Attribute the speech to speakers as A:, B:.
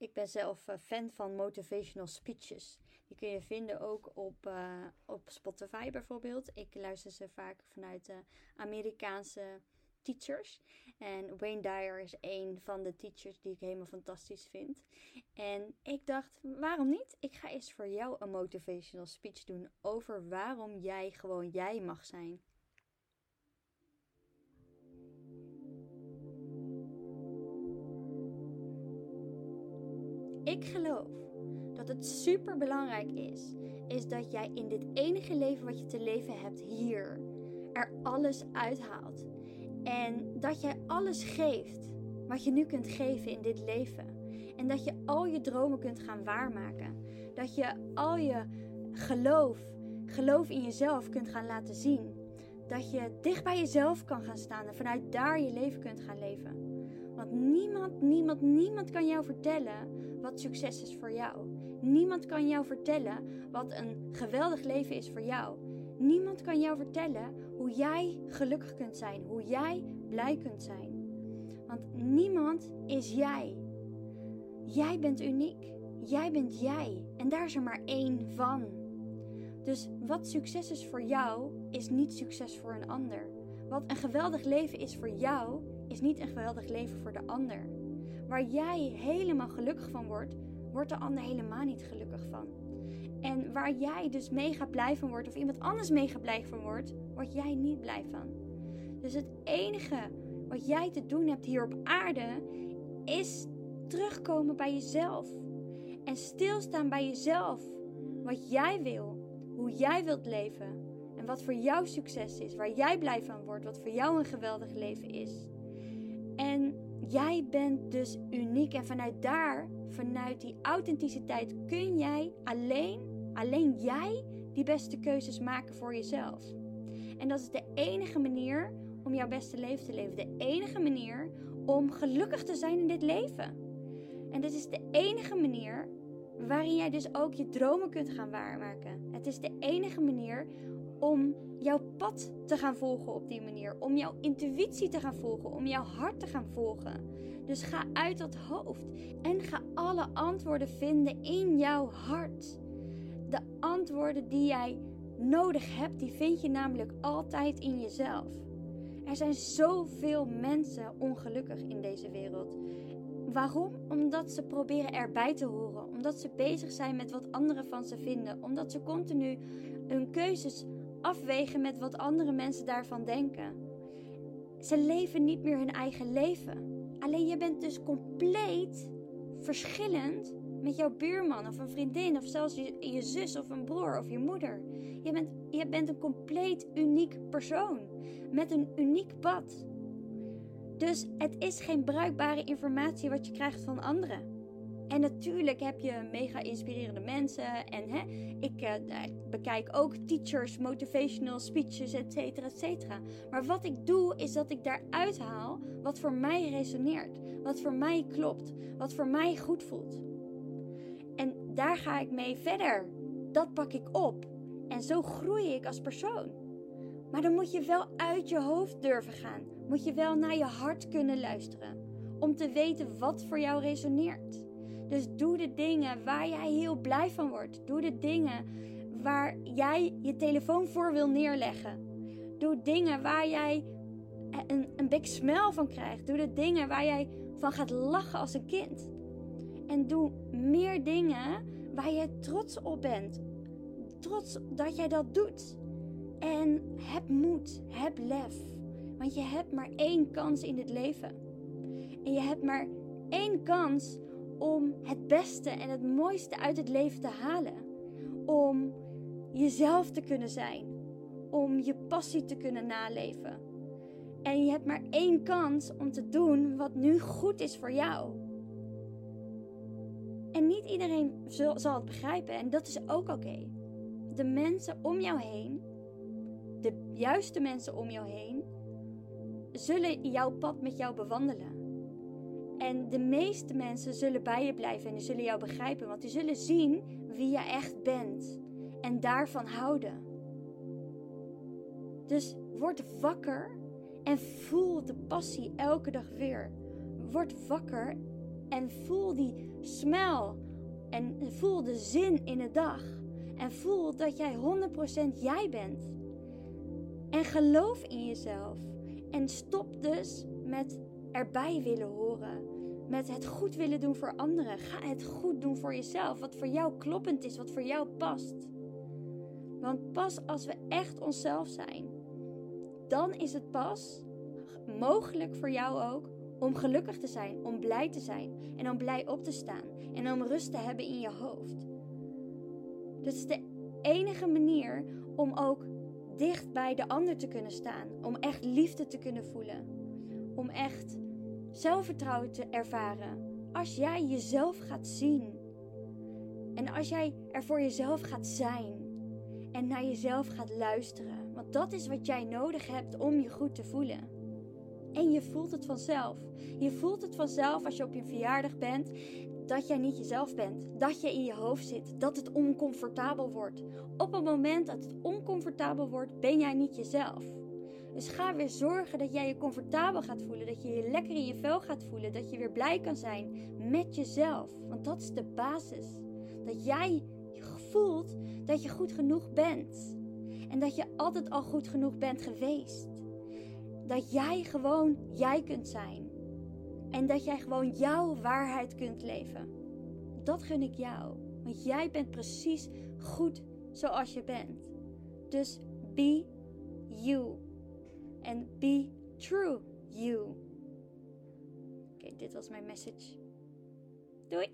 A: Ik ben zelf eh, fan van motivational speeches. Die kun je vinden ook op, uh, op Spotify bijvoorbeeld. Ik luister ze vaak vanuit de Amerikaanse teachers. En Wayne Dyer is een van de teachers die ik helemaal fantastisch vind. En ik dacht, waarom niet? Ik ga eens voor jou een motivational speech doen over waarom jij gewoon jij mag zijn. Ik geloof dat het super belangrijk is, is dat jij in dit enige leven wat je te leven hebt hier, er alles uithaalt. En dat jij alles geeft wat je nu kunt geven in dit leven. En dat je al je dromen kunt gaan waarmaken. Dat je al je geloof, geloof in jezelf kunt gaan laten zien. Dat je dicht bij jezelf kan gaan staan en vanuit daar je leven kunt gaan leven. Want niemand, niemand, niemand kan jou vertellen wat succes is voor jou. Niemand kan jou vertellen wat een geweldig leven is voor jou. Niemand kan jou vertellen hoe jij gelukkig kunt zijn, hoe jij blij kunt zijn. Want niemand is jij. Jij bent uniek. Jij bent jij. En daar is er maar één van. Dus wat succes is voor jou, is niet succes voor een ander. Wat een geweldig leven is voor jou, is niet een geweldig leven voor de ander. Waar jij helemaal gelukkig van wordt, wordt de ander helemaal niet gelukkig van. En waar jij dus mega blij van wordt, of iemand anders mega blij van wordt, word jij niet blij van. Dus het enige wat jij te doen hebt hier op aarde, is terugkomen bij jezelf. En stilstaan bij jezelf. Wat jij wil, hoe jij wilt leven. Wat voor jou succes is, waar jij blij van wordt, wat voor jou een geweldig leven is. En jij bent dus uniek en vanuit daar, vanuit die authenticiteit, kun jij alleen, alleen jij, die beste keuzes maken voor jezelf. En dat is de enige manier om jouw beste leven te leven. De enige manier om gelukkig te zijn in dit leven. En dit is de enige manier waarin jij dus ook je dromen kunt gaan waarmaken. Het is de enige manier om jouw pad te gaan volgen op die manier. Om jouw intuïtie te gaan volgen. Om jouw hart te gaan volgen. Dus ga uit dat hoofd en ga alle antwoorden vinden in jouw hart. De antwoorden die jij nodig hebt, die vind je namelijk altijd in jezelf. Er zijn zoveel mensen ongelukkig in deze wereld. Waarom? Omdat ze proberen erbij te horen. Omdat ze bezig zijn met wat anderen van ze vinden. Omdat ze continu hun keuzes afwegen met wat andere mensen daarvan denken. Ze leven niet meer hun eigen leven. Alleen je bent dus compleet verschillend met jouw buurman of een vriendin of zelfs je, je, zus of een broer of je moeder. Je bent, je bent een compleet uniek persoon met een uniek pad. Dus het is geen bruikbare informatie wat je krijgt van anderen. En natuurlijk heb je mega inspirerende mensen. En hè, ik uh, bekijk ook teachers, motivational speeches, et cetera, et cetera. Maar wat ik doe, is dat ik daaruit haal wat voor mij resoneert. Wat voor mij klopt. Wat voor mij goed voelt. En daar ga ik mee verder. Dat pak ik op. En zo groei ik als persoon. Maar dan moet je wel uit je hoofd durven gaan. Moet je wel naar je hart kunnen luisteren. Om te weten wat voor jou resoneert. Dus doe de dingen waar jij heel blij van wordt. Doe de dingen waar jij je telefoon voor wil neerleggen. Doe dingen waar jij een, een big smile van krijgt. Doe de dingen waar jij van gaat lachen als een kind. En doe meer dingen waar je trots op bent. Trots dat jij dat doet. En heb moed, heb lef. Want je hebt maar één kans in dit leven. En je hebt maar één kans om het beste en het mooiste uit het leven te halen. Om jezelf te kunnen zijn. Om je passie te kunnen naleven. En je hebt maar één kans om te doen wat nu goed is voor jou. En niet iedereen zal het begrijpen en dat is ook oké. De mensen om jou heen, de juiste mensen om jou heen, zullen jouw pad met jou bewandelen. En de meeste mensen zullen bij je blijven en die zullen jou begrijpen, want die zullen zien wie je echt bent en daarvan houden. Dus word wakker en voel de passie elke dag weer. Word wakker en voel die smel en voel de zin in de dag. En voel dat jij 100% jij bent. En geloof in jezelf. En stop dus met erbij willen horen. Met het goed willen doen voor anderen. Ga het goed doen voor jezelf. Wat voor jou kloppend is, wat voor jou past. Want pas als we echt onszelf zijn, dan is het pas mogelijk voor jou ook om gelukkig te zijn, om blij te zijn en om blij op te staan en om rust te hebben in je hoofd. Dat is de enige manier om ook dicht bij de ander te kunnen staan, om echt liefde te kunnen voelen, om echt zelfvertrouwen te ervaren. Als jij jezelf gaat zien en als jij er voor jezelf gaat zijn en naar jezelf gaat luisteren, want dat is wat jij nodig hebt om je goed te voelen. En je voelt het vanzelf. Je voelt het vanzelf als je op je verjaardag bent dat jij niet jezelf bent. Dat je in je hoofd zit. Dat het oncomfortabel wordt. Op het moment dat het oncomfortabel wordt, ben jij niet jezelf. Dus ga weer zorgen dat jij je comfortabel gaat voelen. Dat je je lekker in je vel gaat voelen. Dat je weer blij kan zijn met jezelf. Want dat is de basis. Dat jij voelt dat je goed genoeg bent. En dat je altijd al goed genoeg bent geweest. Dat jij gewoon jij kunt zijn. En dat jij gewoon jouw waarheid kunt leven. Dat gun ik jou. Want jij bent precies goed zoals je bent. Dus be you. En be true you. Okay, dit was mijn message. Doei!